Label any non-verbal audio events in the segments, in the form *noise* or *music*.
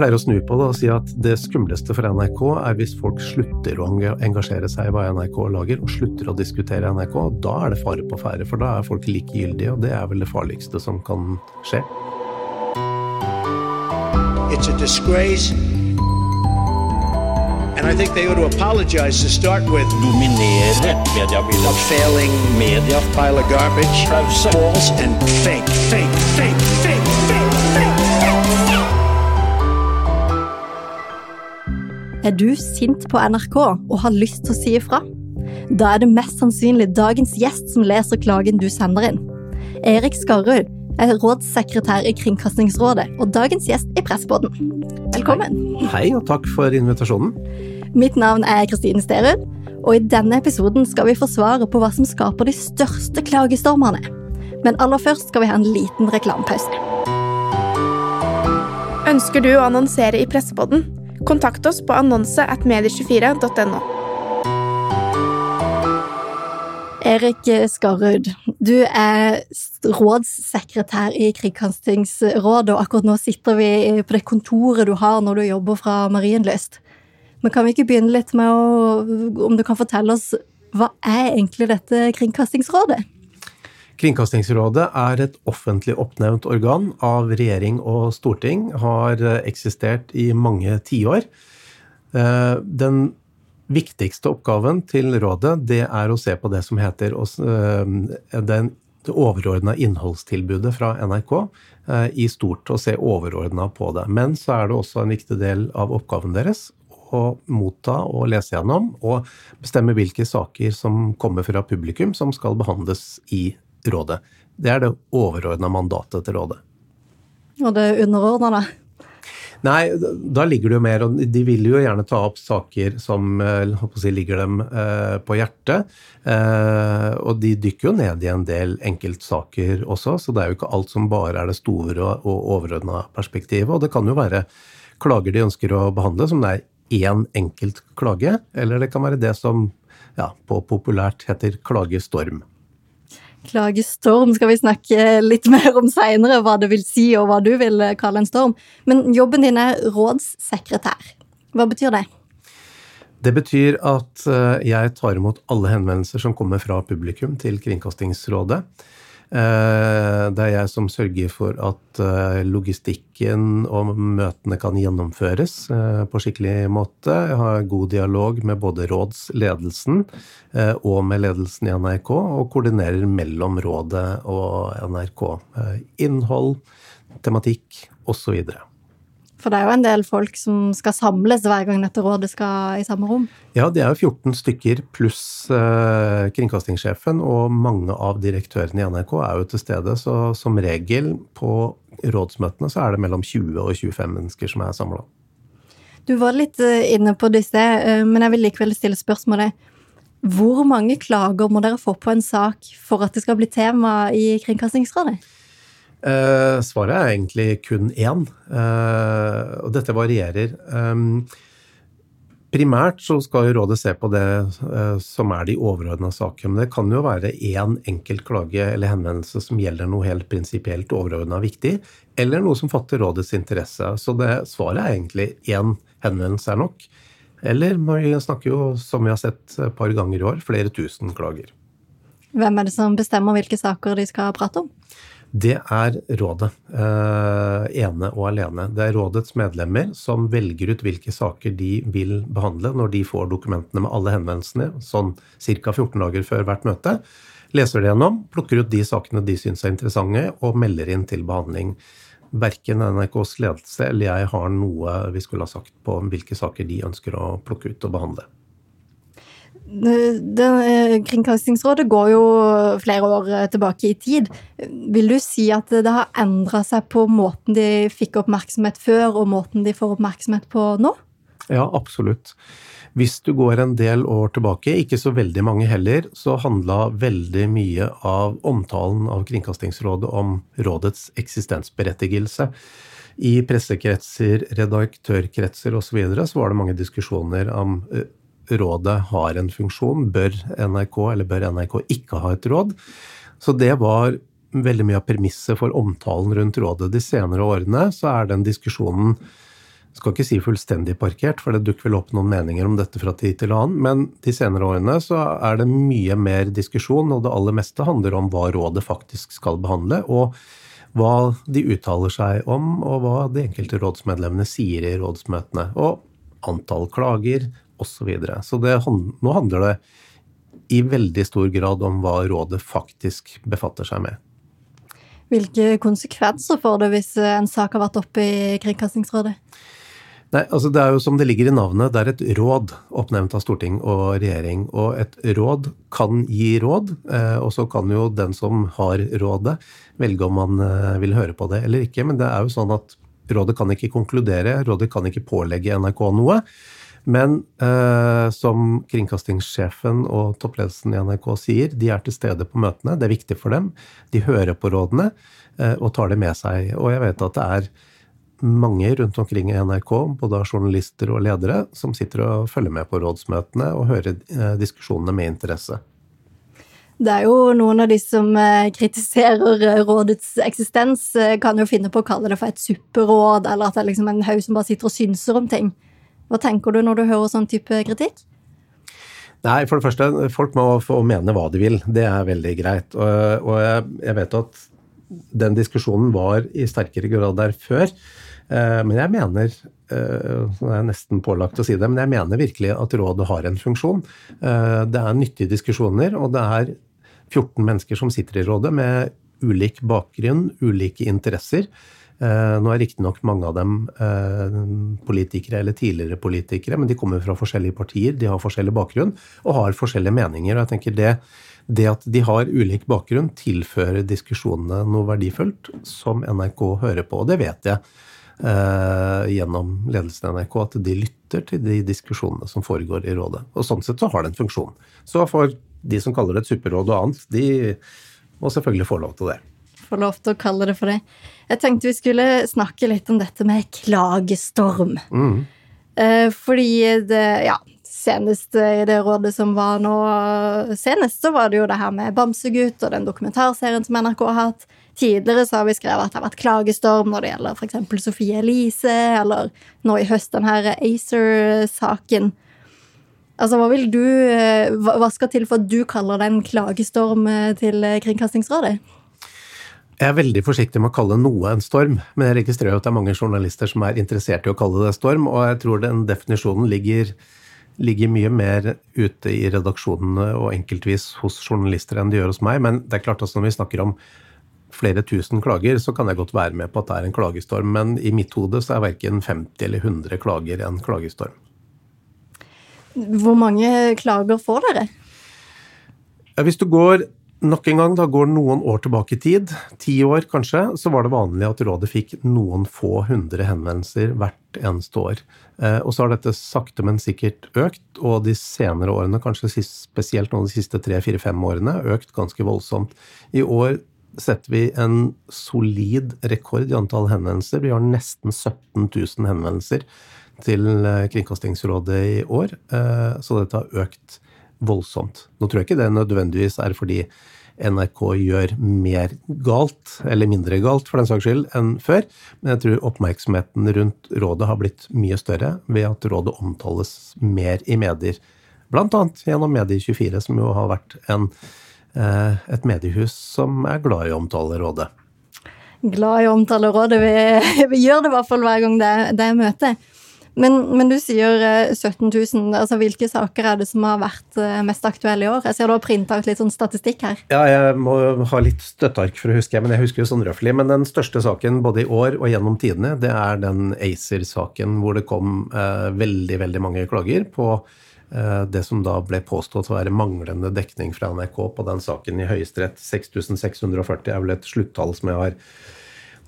pleier å snu på det og si at det skumleste for NRK er hvis folk slutter å engasjere seg i hva NRK lager, og slutter å diskutere NRK. Da er det fare på ferde, for da er folk likegyldige, og det er vel det farligste som kan skje. It's a disgrace. And I think they ought to apologize to start with. Dominere mediebildet. A failing media. Pile of garbage. False and fake, fake, fake, fake, fake, fake. Er du sint på NRK og har lyst til å si ifra? Da er det mest sannsynlig dagens gjest som leser klagen du sender inn. Erik Skarrud er rådssekretær i Kringkastingsrådet og dagens gjest i Pressbåten. Velkommen. Hei, og takk for invitasjonen. Mitt navn er Kristine Sterud, og i denne episoden skal vi få svaret på hva som skaper de største klagestormene. Men aller først skal vi ha en liten reklamepause. Ønsker du å annonsere i Pressepodden? Kontakt oss på annonse at medie24.no. Erik Skarud, du er rådssekretær i Kringkastingsrådet, og akkurat nå sitter vi på det kontoret du har når du jobber fra Marienlyst. Men kan vi ikke begynne litt med å, om du kan fortelle oss hva er egentlig dette Kringkastingsrådet? Kringkastingsrådet er et offentlig oppnevnt organ av regjering og storting, har eksistert i mange tiår. Eh, den viktigste oppgaven til rådet det er å se på det som heter den det overordna innholdstilbudet fra NRK eh, i stort, og se overordna på det. Men så er det også en viktig del av oppgaven deres å motta og lese gjennom, og bestemme hvilke saker som kommer fra publikum som skal behandles i rådet. Det er det overordna mandatet til rådet. Og det underordna, da? Nei, da ligger det jo mer De vil jo gjerne ta opp saker som eh, si, ligger dem eh, på hjertet. Eh, og de dykker jo ned i en del enkeltsaker også, så det er jo ikke alt som bare er det store og overordna perspektivet. Og det kan jo være klager de ønsker å behandle, som det er én enkelt klage, eller det kan være det som ja, på populært heter klagestorm. Klagestorm skal vi snakke litt *laughs* mer om seinere, hva det vil si og hva du vil kalle en storm. Men jobben din er rådssekretær. Hva betyr det? Det betyr at eh, jeg tar imot alle henvendelser som kommer fra publikum til Kringkastingsrådet. Eh, det er jeg som sørger for at eh, logistikken og møtene kan gjennomføres eh, på skikkelig måte. Jeg har god dialog med både rådsledelsen og med ledelsen i NRK, og koordinerer mellom rådet og NRK. Innhold, tematikk osv. For det er jo en del folk som skal samles hver gang dette rådet skal i samme rom? Ja, det er jo 14 stykker pluss eh, kringkastingssjefen, og mange av direktørene i NRK er jo til stede. Så som regel på rådsmøtene så er det mellom 20 og 25 mennesker som er samla. Du var litt eh, inne på det i sted, eh, men jeg vil likevel stille spørsmålet. Hvor mange klager må dere få på en sak for at det skal bli tema i Kringkastingsrådet? Uh, svaret er egentlig kun én, uh, og dette varierer. Um, primært så skal jo rådet se på det uh, som er de overordna sakene. Men det kan jo være én enkelt klage eller henvendelse som gjelder noe helt prinsipielt overordna viktig, eller noe som fatter rådets interesse. Så det, svaret er egentlig én henvendelse er nok. Eller vi snakker jo, som vi har sett et par ganger i år, flere tusen klager. Hvem er det som bestemmer hvilke saker de skal prate om? Det er rådet. Eh, ene og alene. Det er rådets medlemmer som velger ut hvilke saker de vil behandle når de får dokumentene med alle henvendelsene, sånn ca. 14 dager før hvert møte. Leser det gjennom, plukker ut de sakene de syns er interessante, og melder inn til behandling. Verken NRKs ledelse eller jeg har noe vi skulle ha sagt på hvilke saker de ønsker å plukke ut og behandle. Det, Kringkastingsrådet går jo flere år eh, tilbake i tid. Vil du si at det har endra seg på måten de fikk oppmerksomhet før, og måten de får oppmerksomhet på nå? Ja, absolutt. Hvis du går en del år tilbake, ikke så veldig mange heller, så handla veldig mye av omtalen av Kringkastingsrådet om rådets eksistensberettigelse. I pressekretser, redaktørkretser osv. Så, videre, så var det mange diskusjoner om eh, rådet har en funksjon. Bør NRK eller bør NRK ikke ha et råd? Så det var veldig mye av premisset for omtalen rundt rådet. De senere årene så er den diskusjonen skal ikke si fullstendig parkert, for det dukker vel opp noen meninger om dette fra tid til annen, men de senere årene så er det mye mer diskusjon, og det aller meste handler om hva rådet faktisk skal behandle, og hva de uttaler seg om, og hva de enkelte rådsmedlemmene sier i rådsmøtene, og antall klager osv. Så, videre. så det, nå handler det i veldig stor grad om hva rådet faktisk befatter seg med. Hvilke konsekvenser får det hvis en sak har vært oppe i Kringkastingsrådet? Nei, altså Det er jo som det ligger i navnet, det er et råd oppnevnt av storting og regjering. Og et råd kan gi råd, eh, og så kan jo den som har rådet, velge om man eh, vil høre på det eller ikke. Men det er jo sånn at rådet kan ikke konkludere, rådet kan ikke pålegge NRK noe. Men eh, som kringkastingssjefen og toppledelsen i NRK sier, de er til stede på møtene. Det er viktig for dem. De hører på rådene eh, og tar det med seg. Og jeg vet at det er mange rundt omkring i NRK, både journalister og ledere, som sitter og følger med på rådsmøtene og hører eh, diskusjonene med interesse. Det er jo noen av de som eh, kritiserer eh, rådets eksistens, kan jo finne på å kalle det for et supperåd, eller at det er liksom en haug som bare sitter og synser om ting. Hva tenker du når du hører sånn type kritikk? Nei, for det første, folk må få mene hva de vil. Det er veldig greit. Og, og jeg, jeg, vet at den diskusjonen var i sterkere grad der før. Eh, men jeg mener, eh, er nesten pålagt å si det, men jeg mener virkelig at rådet har en funksjon. Eh, det er nyttige diskusjoner, og det er 14 mennesker som sitter i rådet med ulik bakgrunn, ulike interesser. Nå er riktignok mange av dem politikere eller tidligere politikere, men de kommer fra forskjellige partier, de har forskjellig bakgrunn og har forskjellige meninger. og jeg tenker det det at de har ulik bakgrunn, tilfører diskusjonene noe verdifullt som NRK hører på. Og det vet jeg eh, gjennom ledelsen i NRK, at de lytter til de diskusjonene som foregår i rådet. Og sånn sett så har det en funksjon. Så for de som kaller det et supperåd og annet, de må selvfølgelig få lov til det. Få lov til å kalle det for det. Jeg tenkte vi skulle snakke litt om dette med klagestorm. Mm. Eh, fordi det, ja, senest i det rådet som var nå senest, så var det jo det her med Bamsegutt og den dokumentarserien som NRK har hatt. Tidligere så har vi skrevet at det har vært klagestorm når det gjelder f.eks. Sofie Elise, eller nå i høst den her ACER-saken. Altså, hva du Hva skal til for at du kaller det en klagestorm eh, til Kringkastingsrådet? Jeg er veldig forsiktig med å kalle noe en storm, men jeg registrerer at det er mange journalister som er interessert i å kalle det storm, og jeg tror den definisjonen ligger ligger mye mer ute i redaksjonene og enkeltvis hos journalister enn det gjør hos meg. Men det er klart at når vi snakker om flere tusen klager, så kan jeg godt være med på at det er en klagestorm. Men i mitt hode så er verken 50 eller 100 klager en klagestorm. Hvor mange klager får dere? Hvis du går Nok en gang, da går noen år tilbake i tid, ti år kanskje, så var det vanlig at rådet fikk noen få hundre henvendelser hvert eneste år. Eh, og så har dette sakte, men sikkert økt, og de senere årene, kanskje spesielt nå de siste tre, fire, fem årene, økt ganske voldsomt. I år setter vi en solid rekord i antall henvendelser. Vi har nesten 17 000 henvendelser til eh, Kringkastingsrådet i år, eh, så dette har økt voldsomt. Nå tror jeg ikke det nødvendigvis er fordi NRK gjør mer galt, eller mindre galt for den saks skyld, enn før, men jeg tror oppmerksomheten rundt rådet har blitt mye større ved at rådet omtales mer i medier. Blant annet gjennom Medie24, som jo har vært en, eh, et mediehus som er glad i å omtale rådet. Glad i å omtale rådet. Vi, *laughs* vi gjør det i hvert fall hver gang det, det er møte. Men, men, du sier 17 eh, 000. Altså, hvilke saker er det som har vært eh, mest aktuelle i år? Jeg ser du har printa ut litt sånn statistikk her. Ja, jeg må ha litt støtteark for å huske, men jeg husker jo sånn røftlig. Men den største saken både i år og gjennom tidene, det er den ACER-saken hvor det kom eh, veldig, veldig mange klager på eh, det som da ble påstått å være manglende dekning fra NRK på den saken i Høyesterett. 6640 er vel et sluttall som jeg har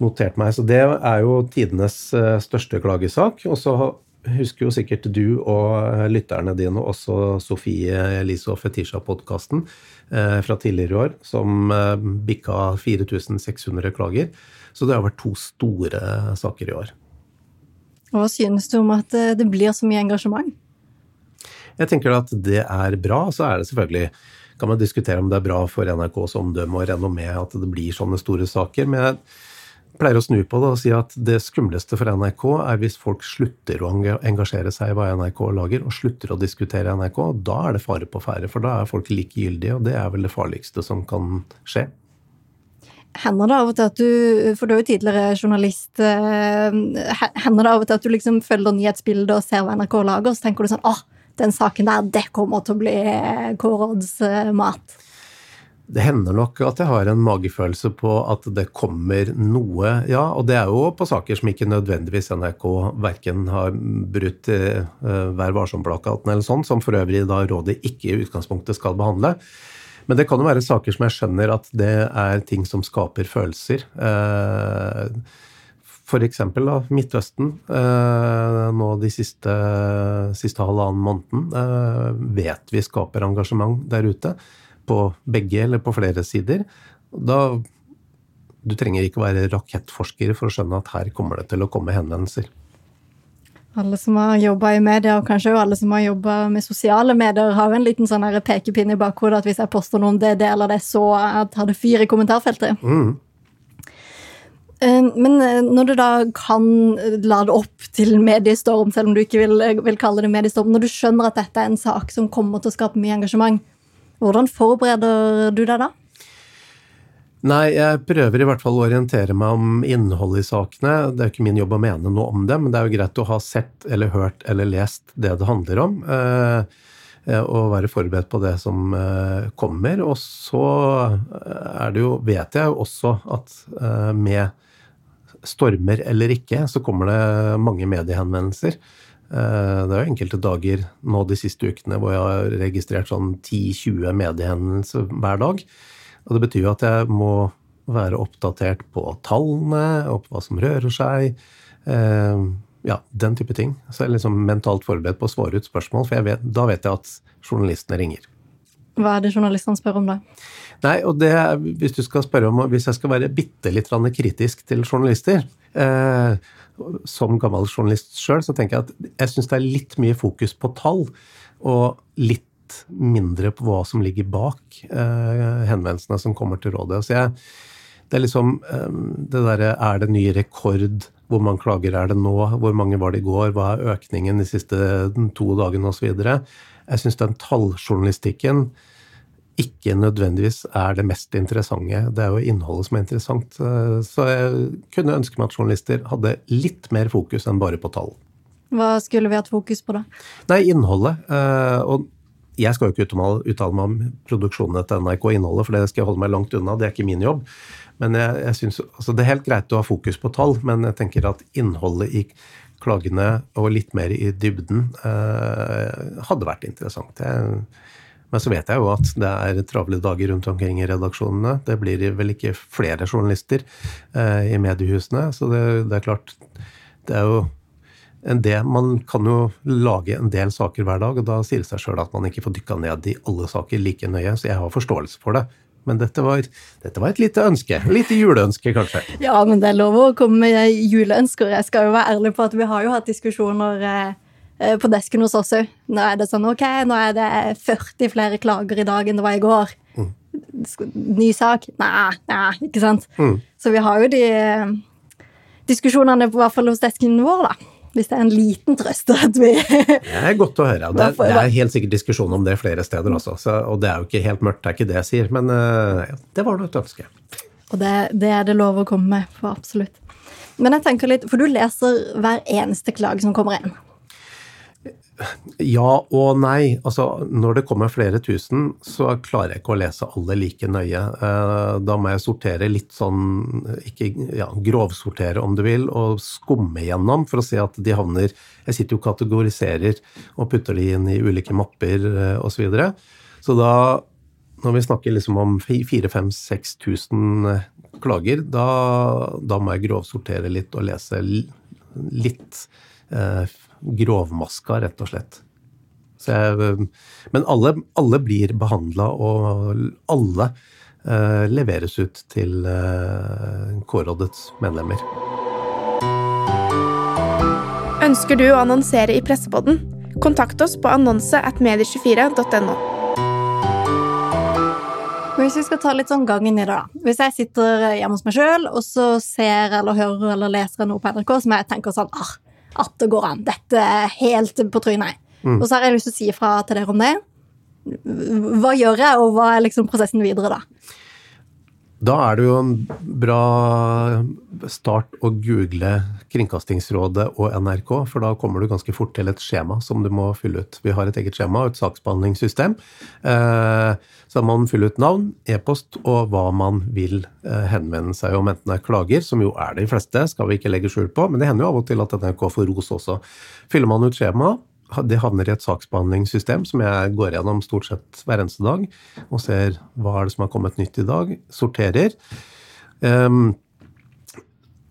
notert meg. Så det er jo tidenes eh, største klagesak. Og så husker jo sikkert du og eh, lytterne dine også Sofie Elise og Fetisha-podkasten eh, fra tidligere i år, som bikka 4600 klager. Så det har vært to store saker i år. Hva synes du om at det blir så mye engasjement? Jeg tenker at det er bra. Så er det selvfølgelig kan man diskutere om det er bra for NRKs omdømme og renommé at det blir sånne store saker. Men pleier å snu på det og si at det skumleste for NRK er hvis folk slutter å engasjere seg i hva NRK lager, og slutter å diskutere NRK. Da er det fare på ferde, for da er folk likegyldige, og det er vel det farligste som kan skje. Hender det av og til at du, for du er jo tidligere journalist, eh, hender det av og til at du liksom følger nyhetsbildet og ser hva NRK lager, og så tenker du sånn åh, den saken der, det kommer til å bli Kåråds mat? Det hender nok at jeg har en magefølelse på at det kommer noe, ja. Og det er jo på saker som ikke nødvendigvis NRK verken har brutt eh, Vær varsom-plakaten eller sånn, som for øvrig da rådet ikke i utgangspunktet skal behandle. Men det kan jo være saker som jeg skjønner at det er ting som skaper følelser. Eh, F.eks. Midtøsten. Eh, nå de siste, siste halvannen måneden vet vi skaper engasjement der ute på begge eller på flere sider. Da Du trenger ikke være rakettforsker for å skjønne at her kommer det til å komme henvendelser. Alle som har jobba i media, og kanskje jo alle som har jobba med sosiale medier, har en liten sånn pekepinn i bakhodet at hvis jeg poster noe om det, det eller det, så tar det fyr i kommentarfeltet. Mm. Eh, men eh, når du da kan lade opp til mediestorm, selv om du ikke vil, vil kalle det mediestorm, når du skjønner at dette er en sak som kommer til å skape mye engasjement, hvordan forbereder du deg da? Nei, jeg prøver i hvert fall å orientere meg om innholdet i sakene. Det er ikke min jobb å mene noe om det, men det er jo greit å ha sett eller hørt eller lest det det handler om. Eh, eh, og være forberedt på det som eh, kommer. Og så er det jo, vet jeg jo også at med stormer eller ikke, så kommer det mange mediehenvendelser. Eh, det er jo enkelte dager nå de siste ukene hvor jeg har registrert sånn 10-20 mediehendelser hver dag. Og det betyr jo at jeg må være oppdatert på tallene og på hva som rører seg. Eh, ja, den type ting. Så jeg er liksom mentalt forberedt på å svare ut spørsmål, for vet, da vet jeg at journalistene ringer. Hva er det journalistene spør om da? Nei, og det, Hvis du skal spørre om, hvis jeg skal være bitte litt kritisk til journalister eh, som gammel journalist sjøl, så tenker jeg at jeg syns det er litt mye fokus på tall, og litt mindre på hva som ligger bak eh, henvendelsene som kommer til rådet. Så jeg, det er liksom eh, det derre Er det ny rekord? Hvor mange klager er det nå? Hvor mange var det i går? Hva er økningen de siste to dagene? Osv. Jeg syns den talljournalistikken ikke nødvendigvis er det mest interessante. Det er jo innholdet som er interessant. Så jeg kunne ønske meg at journalister hadde litt mer fokus enn bare på tall. Hva skulle vi hatt fokus på, da? Nei, innholdet. Eh, og jeg skal jo ikke uttale meg om produksjonene til NRK innholdet, for det skal jeg holde meg langt unna. Det er ikke min jobb. Men jeg, jeg synes, altså Det er helt greit å ha fokus på tall, men jeg tenker at innholdet i klagene og litt mer i dybden eh, hadde vært interessant. Jeg, men så vet jeg jo at det er travle dager rundt omkring i redaksjonene. Det blir vel ikke flere journalister eh, i mediehusene. Så det, det, er klart Det er jo en del, Man kan jo lage en del saker hver dag, og da sier det seg sjøl at man ikke får dykka ned i alle saker like nøye. Så jeg har forståelse for det. Men dette var, dette var, et lite ønske. Lite juleønske, kanskje. Ja, men det er lov å komme med juleønsker. Jeg skal jo være ærlig på at vi har jo hatt diskusjoner Eh, på desken hos oss òg. Nå er det sånn ok, nå er det 40 flere klager i dag enn det var i går. Mm. Ny sak? Nei, nei, ikke sant? Mm. Så vi har jo de eh, diskusjonene på hvert fall hos desken vår, da. Hvis det er en liten trøst at vi *laughs* Det er godt å høre. Det er, det er helt sikkert diskusjon om det flere steder også. Så, og det er jo ikke helt mørkt, det er ikke det jeg sier. Men ja, det var nå et ønske. Og det, det, er det lov å komme med, for absolutt. Men jeg tenker litt, for du leser hver eneste klage som kommer inn. Ja og nei. Altså, når det kommer flere tusen, så klarer jeg ikke å lese alle like nøye. Eh, da må jeg sortere litt sånn, ikke ja, grovsortere om du vil, og skumme gjennom for å se at de havner Jeg sitter jo og kategoriserer og putter de inn i ulike mapper eh, osv. Så, videre. så da, når vi snakker liksom om 4000-5000-6000 klager, da, da, må jeg grovsortere litt og lese litt. Eh, grovmaska, rett og slett. Jeg, men alle, alle blir behandla, og alle eh, leveres ut til eh, K-rådets medlemmer. Ønsker du å annonsere i Pressepodden? Kontakt oss på annonse at medie24.no. Hvis vi skal ta litt sånn gangen i det, da. Hvis jeg sitter hjemme hos meg sjøl, og så ser eller hører eller leser noe på NRK som jeg tenker sånn ah, at det går an. Dette er helt på trynet. Mm. Og så har jeg lyst til å si ifra til dere om det. Hva gjør jeg, og hva er liksom prosessen videre, da? Da er det jo en bra start å google Kringkastingsrådet og NRK, for da kommer du ganske fort til et skjema som du må fylle ut. Vi har et eget skjema og et saksbehandlingssystem. Eh, så man fyller ut navn, e-post og hva man vil eh, henvende seg om, enten det er klager, som jo er de fleste, skal vi ikke legge skjul på, men det hender jo av og til at NRK får ros også. Fyller man ut skjemaet, det havner i et saksbehandlingssystem som jeg går gjennom stort sett hver eneste dag, og ser hva er det som har kommet nytt i dag, sorterer. Um, ehm,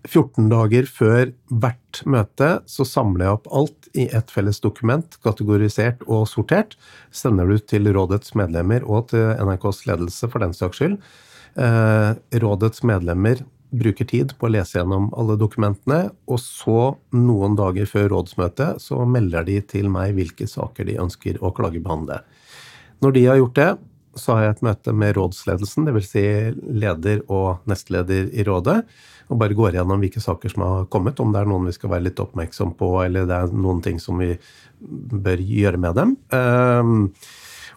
14 dager før hvert møte så samler jeg opp alt i et felles dokument, kategorisert og sortert. Sender det ut til rådets medlemmer og til NRKs ledelse, for den saks skyld. Eh, rådets medlemmer bruker tid på å lese gjennom alle dokumentene, og så, noen dager før rådsmøtet, så melder de til meg hvilke saker de ønsker å klagebehandle. Når de har gjort det, så har jeg et møte med rådsledelsen, dvs. Si leder og nestleder i rådet, og bare går gjennom hvilke saker som har kommet, om det er noen vi skal være litt oppmerksom på, eller det er noen ting som vi bør gjøre med dem. Ehm,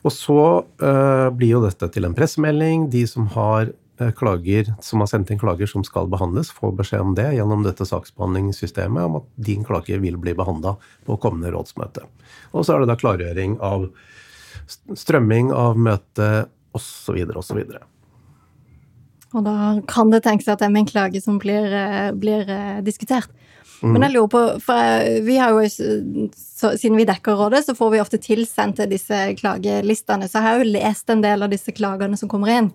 og så eh, blir jo dette til en pressemelding. De som har klager, som har sendt inn klager som skal behandles, får beskjed om det gjennom dette saksbehandlingssystemet, om at din klage vil bli behandla på kommende rådsmøte. Og så er det da klargjøring av strømming av møtet osv. osv. Og da kan det tenkes at det er min klage som blir, eh, blir eh, diskutert. Mm. Men jeg lurer på, for vi har jo, så, Siden vi dekker rådet, så får vi ofte tilsendt disse klagelistene. Så jeg har jo lest en del av disse klagene som kommer inn.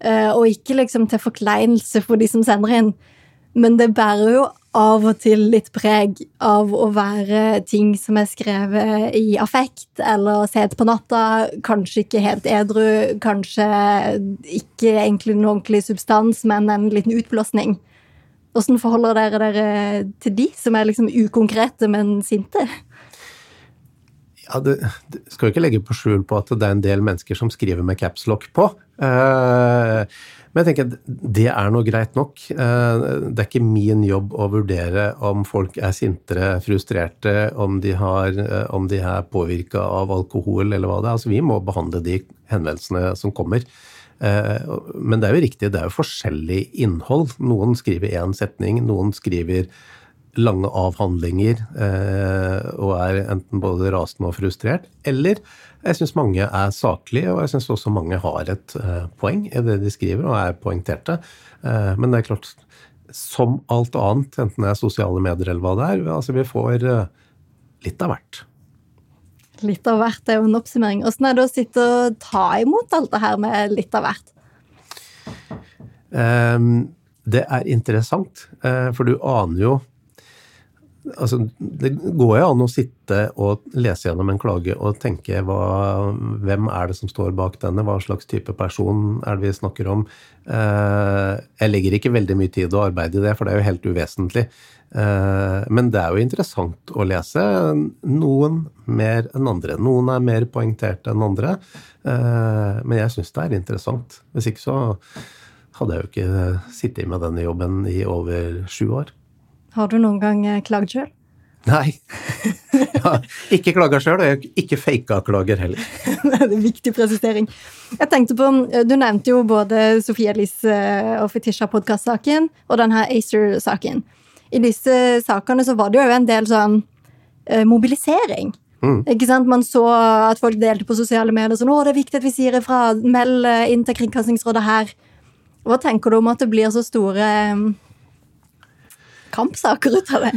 Eh, og ikke liksom til forkleinelse for de som sender inn. Men det bærer jo av og til litt preg av å være ting som er skrevet i affekt, eller sett på natta, kanskje ikke helt edru, kanskje ikke egentlig noen ordentlig substans, men en liten utblåsning. Åssen forholder dere dere til de som er liksom ukonkrete, men sinte? Ja, det, det, skal jo ikke legge på skjul på at det er en del mennesker som skriver med capslock på. Eh, men jeg tenker at det er noe greit nok. Eh, det er ikke min jobb å vurdere om folk er sintere, frustrerte, om de, har, eh, om de er påvirka av alkohol eller hva det er. Altså, vi må behandle de henvendelsene som kommer. Men det er jo riktig, det er jo forskjellig innhold. Noen skriver én setning, noen skriver lange avhandlinger eh, og er enten både rasende og frustrert. Eller jeg syns mange er saklige, og jeg syns også mange har et eh, poeng i det de skriver, og er poengterte. Eh, men det er klart, som alt annet, enten det er sosiale medier eller hva det er, altså vi får eh, litt av hvert. Litt av hvert er jo en oppsummering. Åssen er det å sitte og ta imot alt det her med litt av hvert? Um, det er interessant, uh, for du aner jo altså, Det går jo an å sitte og lese gjennom en klage og tenke hva, hvem er det som står bak denne, hva slags type person er det vi snakker om. Eh, jeg legger ikke veldig mye tid og arbeid i det, for det er jo helt uvesentlig. Eh, men det er jo interessant å lese. Noen mer enn andre. Noen er mer poengterte enn andre. Eh, men jeg syns det er interessant. Hvis ikke så hadde jeg jo ikke sittet med denne jobben i over sju år. Har du noen gang eh, klagd sjøl? Nei. Ja, ikke klaga sjøl, og jeg ikke faka klager heller. *laughs* det er en viktig presisering. Jeg tenkte på, eh, Du nevnte jo både Sofie Elise eh, og Fetisha-podkast-saken og denne Acer-saken. I disse sakene så var det jo en del sånn mobilisering. Mm. Ikke sant? Man så at folk delte på sosiale medier sånn 'Å, det er viktig at vi sier ifra. Meld inn til Kringkastingsrådet her.' Hva tenker du om at det blir så store kampsaker ut av det?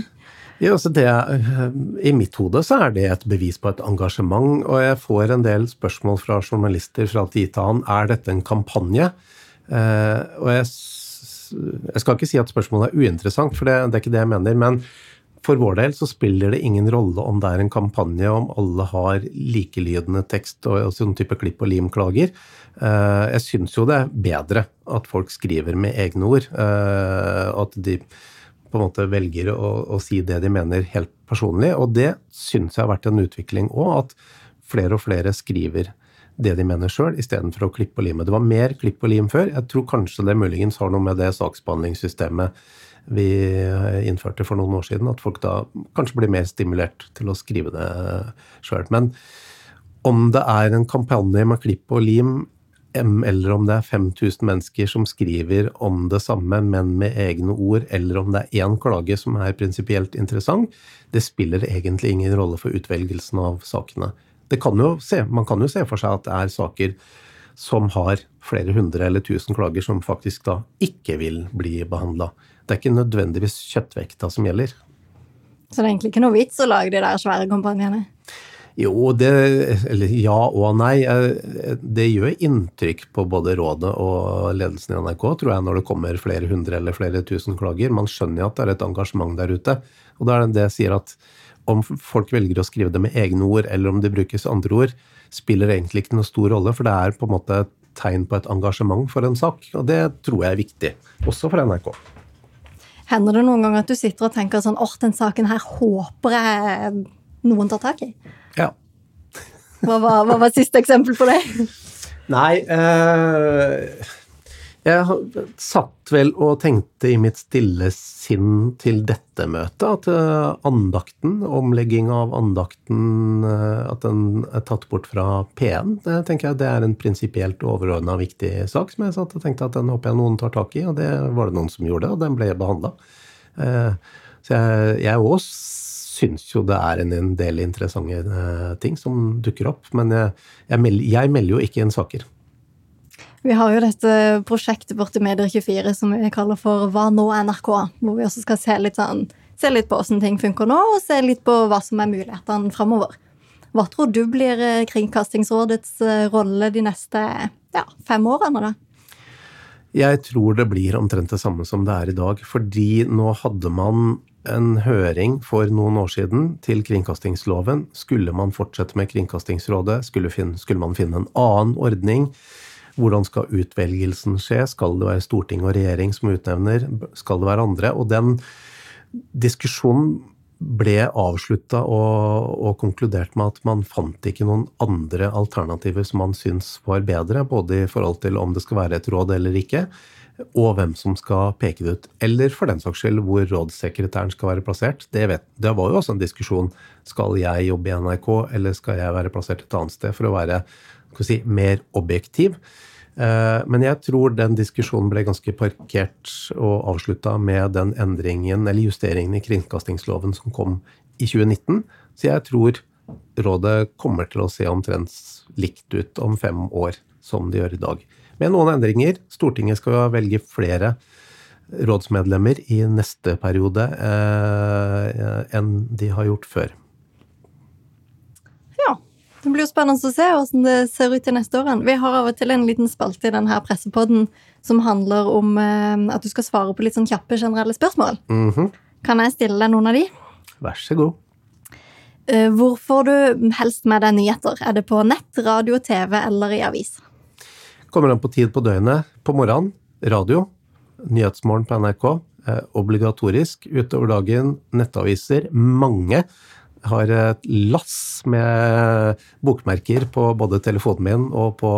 Ja, altså det, I mitt hode så er det et bevis på et engasjement, og jeg får en del spørsmål fra journalister fra tid til annen er dette en kampanje. Eh, og jeg, jeg, skal ikke si at spørsmålet er uinteressant, for det, det, er ikke det jeg mener. Men for vår del så spiller det ingen rolle om det er en kampanje, om alle har likelydende tekst og sånn type klipp og lim-klager. Eh, jeg syns jo det er bedre at folk skriver med egne ord. Eh, at de på en måte velger å, å si det de mener helt personlig. Og det syns jeg har vært en utvikling òg, at flere og flere skriver det de mener sjøl, istedenfor å klippe og lime. Det var mer klipp og lim før. Jeg tror kanskje det muligens har noe med det saksbehandlingssystemet vi innførte for noen år siden, at folk da kanskje blir mer stimulert til å skrive det sjøl. Men om det er en kampanje med klipp og lim, eller om det er 5000 mennesker som skriver om det samme, men med egne ord, eller om det er én klage som er prinsipielt interessant, det spiller egentlig ingen rolle for utvelgelsen av sakene. Kan se, man kan jo se for seg at det er saker som har flere hundre eller tusen klager, som faktisk da ikke vil bli behandla. Det er ikke nødvendigvis kjøttvekta som gjelder. Så det er egentlig ikke noe vits å lage de der svære kampanjene? Jo, det Eller ja og nei. Eh, det gjør inntrykk på både rådet og ledelsen i NRK, tror jeg, når det kommer flere hundre eller flere tusen klager. Man skjønner jo at det er et engasjement der ute. Og da er det det jeg sier at om folk velger å skrive det med egne ord, eller om det brukes andre ord, spiller egentlig ikke noe stor rolle, for det er på en måte et tegn på et engasjement for en sak. Og det tror jeg er viktig, også for NRK. Hender det noen ganger at du sitter og tenker sånn åh, den saken her håper jeg noen tar tak i? Ja. Hva var, hva var siste eksempel på det? Nei eh, Jeg satt vel og tenkte i mitt stille sinn til dette møtet at eh, andakten, omlegging av andakten, eh, at den er tatt bort fra P1, det tenker jeg det er en prinsipielt overordna viktig sak som jeg satt og tenkte at den håper jeg noen tar tak i, og det var det noen som gjorde, og den ble behandla. Eh, så jeg, også syns jo det er en, del interessante eh, ting som dukker opp. Men jeg, jeg, melder, jeg melder jo ikke inn saker. Vi har jo dette prosjektet borti Medier24 som vi kaller for Hva nå NRK? Hvor vi også skal se litt, sånn, se litt på åssen ting funker nå, og se litt på hva som er mulighetene framover. Hva tror du blir eh, Kringkastingsrådets eh, rolle de neste ja, fem årene? da? Jeg tror det blir omtrent det samme som det er i dag. Fordi nå hadde man en høring for noen år siden til kringkastingsloven. Skulle man fortsette med Kringkastingsrådet? Skulle, finne, skulle, man finne en annen ordning? Hvordan skal utvelgelsen skje? Skal det være storting og regjering som utnevner? Skal det være andre? Og den diskusjonen ble avslutta og, og, konkludert med at man fant ikke noen andre alternativer som man syns var bedre, både i forhold til om det skal være et råd eller ikke og hvem som skal peke det ut. Eller for den saks skyld hvor rådssekretæren skal være plassert. Det, vet, det, var jo også en diskusjon. Skal jeg jobbe i NRK, eller skal jeg være plassert et annet sted for å være si, mer objektiv? Eh, men jeg tror den diskusjonen ble ganske parkert og avslutta med den endringen, eller justeringen i kringkastingsloven som kom i 2019. Så jeg tror rådet kommer til å se omtrent likt ut om fem år som det gjør i dag med noen endringer. Stortinget skal velge flere rådsmedlemmer i neste periode eh, enn de har gjort før. Ja. Det blir jo spennende å se hvordan det ser ut i neste år. Vi har av og til en liten spalte i denne pressepodden som handler om eh, at du skal svare på litt sånn kjappe, generelle spørsmål. Mm -hmm. Kan jeg stille deg noen av de? Vær så god. Eh, hvor får du helst med deg nyheter? Er det på nett, radio, TV eller i avis? Kommer an på tid på døgnet. På morgenen radio. Nyhetsmorgen på NRK. Eh, obligatorisk. Utover dagen nettaviser. Mange har et lass med bokmerker på både telefonen min og på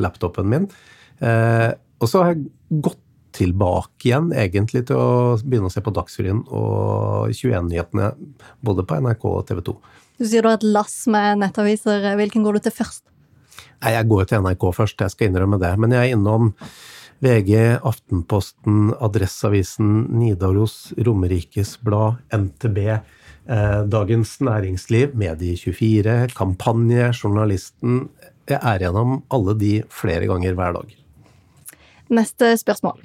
laptopen min. Eh, og så har jeg gått tilbake igjen egentlig til å begynne å se på Dagsrevyen og 21-nyhetene både på NRK og TV 2. Du sier du har et lass med nettaviser. Hvilken går du til først? Nei, jeg går til NRK først, jeg skal innrømme det. Men jeg er innom VG, Aftenposten, Adresseavisen, Nidaros, Romerikes Blad, NTB, eh, Dagens Næringsliv, Medie24, Kampanje, Journalisten. Jeg er gjennom alle de flere ganger hver dag. Neste spørsmål.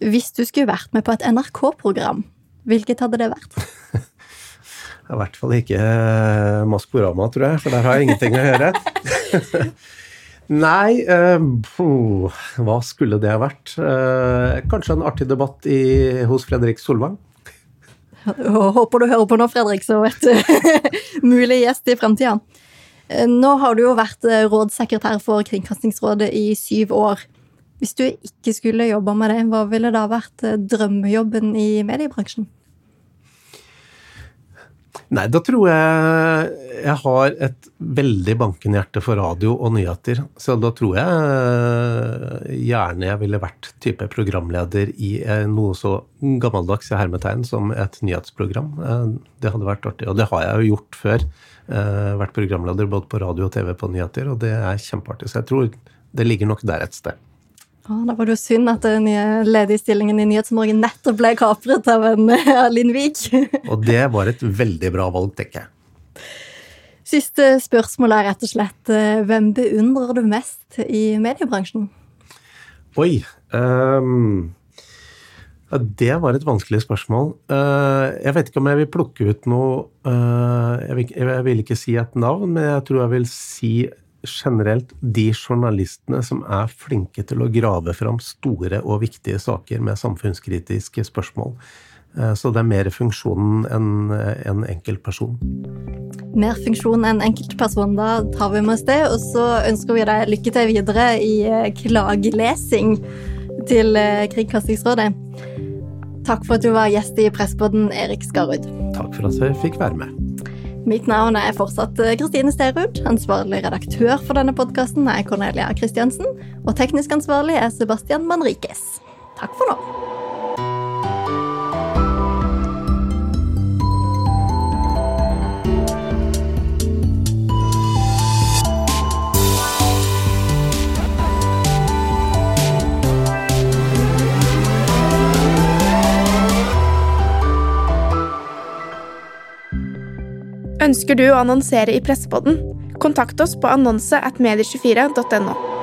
Hvis du skulle vært med på et NRK-program, hvilket hadde det vært? *laughs* I hvert fall ikke eh, Maskorama, tror jeg, for der har jeg ingenting å gjøre. *laughs* *laughs* Nei, uh, hva skulle det ha vært? Uh, kanskje en artig debatt i, hos Fredrik Solvang? Håper du hører på nå, Fredrik, så vet du. *laughs* Mulig gjest i fremtida. Uh, nå har du jo vært rådssekretær for Kringkastingsrådet i syv år. Hvis du ikke skulle jobba med det, hva ville da vært drømmejobben i mediebransjen? Nei, da tror jeg jeg har et veldig bankende hjerte for radio og nyheter. Så da tror jeg gjerne jeg ville vært type programleder i noe så gammeldags i hermetegn som et nyhetsprogram. Det hadde vært artig. Og det har jeg jo gjort før. Vært programleder både på radio og TV på nyheter, og det er kjempeartig. Så jeg tror det ligger nok der et sted. Ah, da var det jo synd at den nye ledige stillingen i Nyhetsmorgen nettopp ble kapret av en *laughs* Linn *laughs* og det var et veldig bra valg, tenker jeg. Siste spørsmål er rett og slett eh, hvem beundrer du mest i mediebransjen? Oi um, ja, Det var et vanskelig spørsmål. Uh, jeg vet ikke om jeg vil plukke ut noe uh, jeg, vil, jeg vil ikke si et navn, men jeg tror jeg vil si generelt de journalistene som er flinke til å grave fram store og viktige saker med samfunnskritiske spørsmål. Eh, så det er mer funksjonen enn en enkeltperson. Mer funksjon enn enkeltperson. Da tar vi med oss det. Og så ønsker vi deg lykke til videre i eh, klagelesing til eh, Kringkastingsrådet. Takk for at du var gjest i Pressbåten, Erik Skarud. Takk for at jeg fikk være med. Mitt navn er fortsatt eh, Kristine Sterud. Ansvarlig redaktør for denne podkasten er Cornelia Christiansen. Og teknisk ansvarlig er Sebastian Manrikes. Takk for nå. Ønsker du å annonsere i Pressepodden? Kontakt oss på annonse at medie24.no.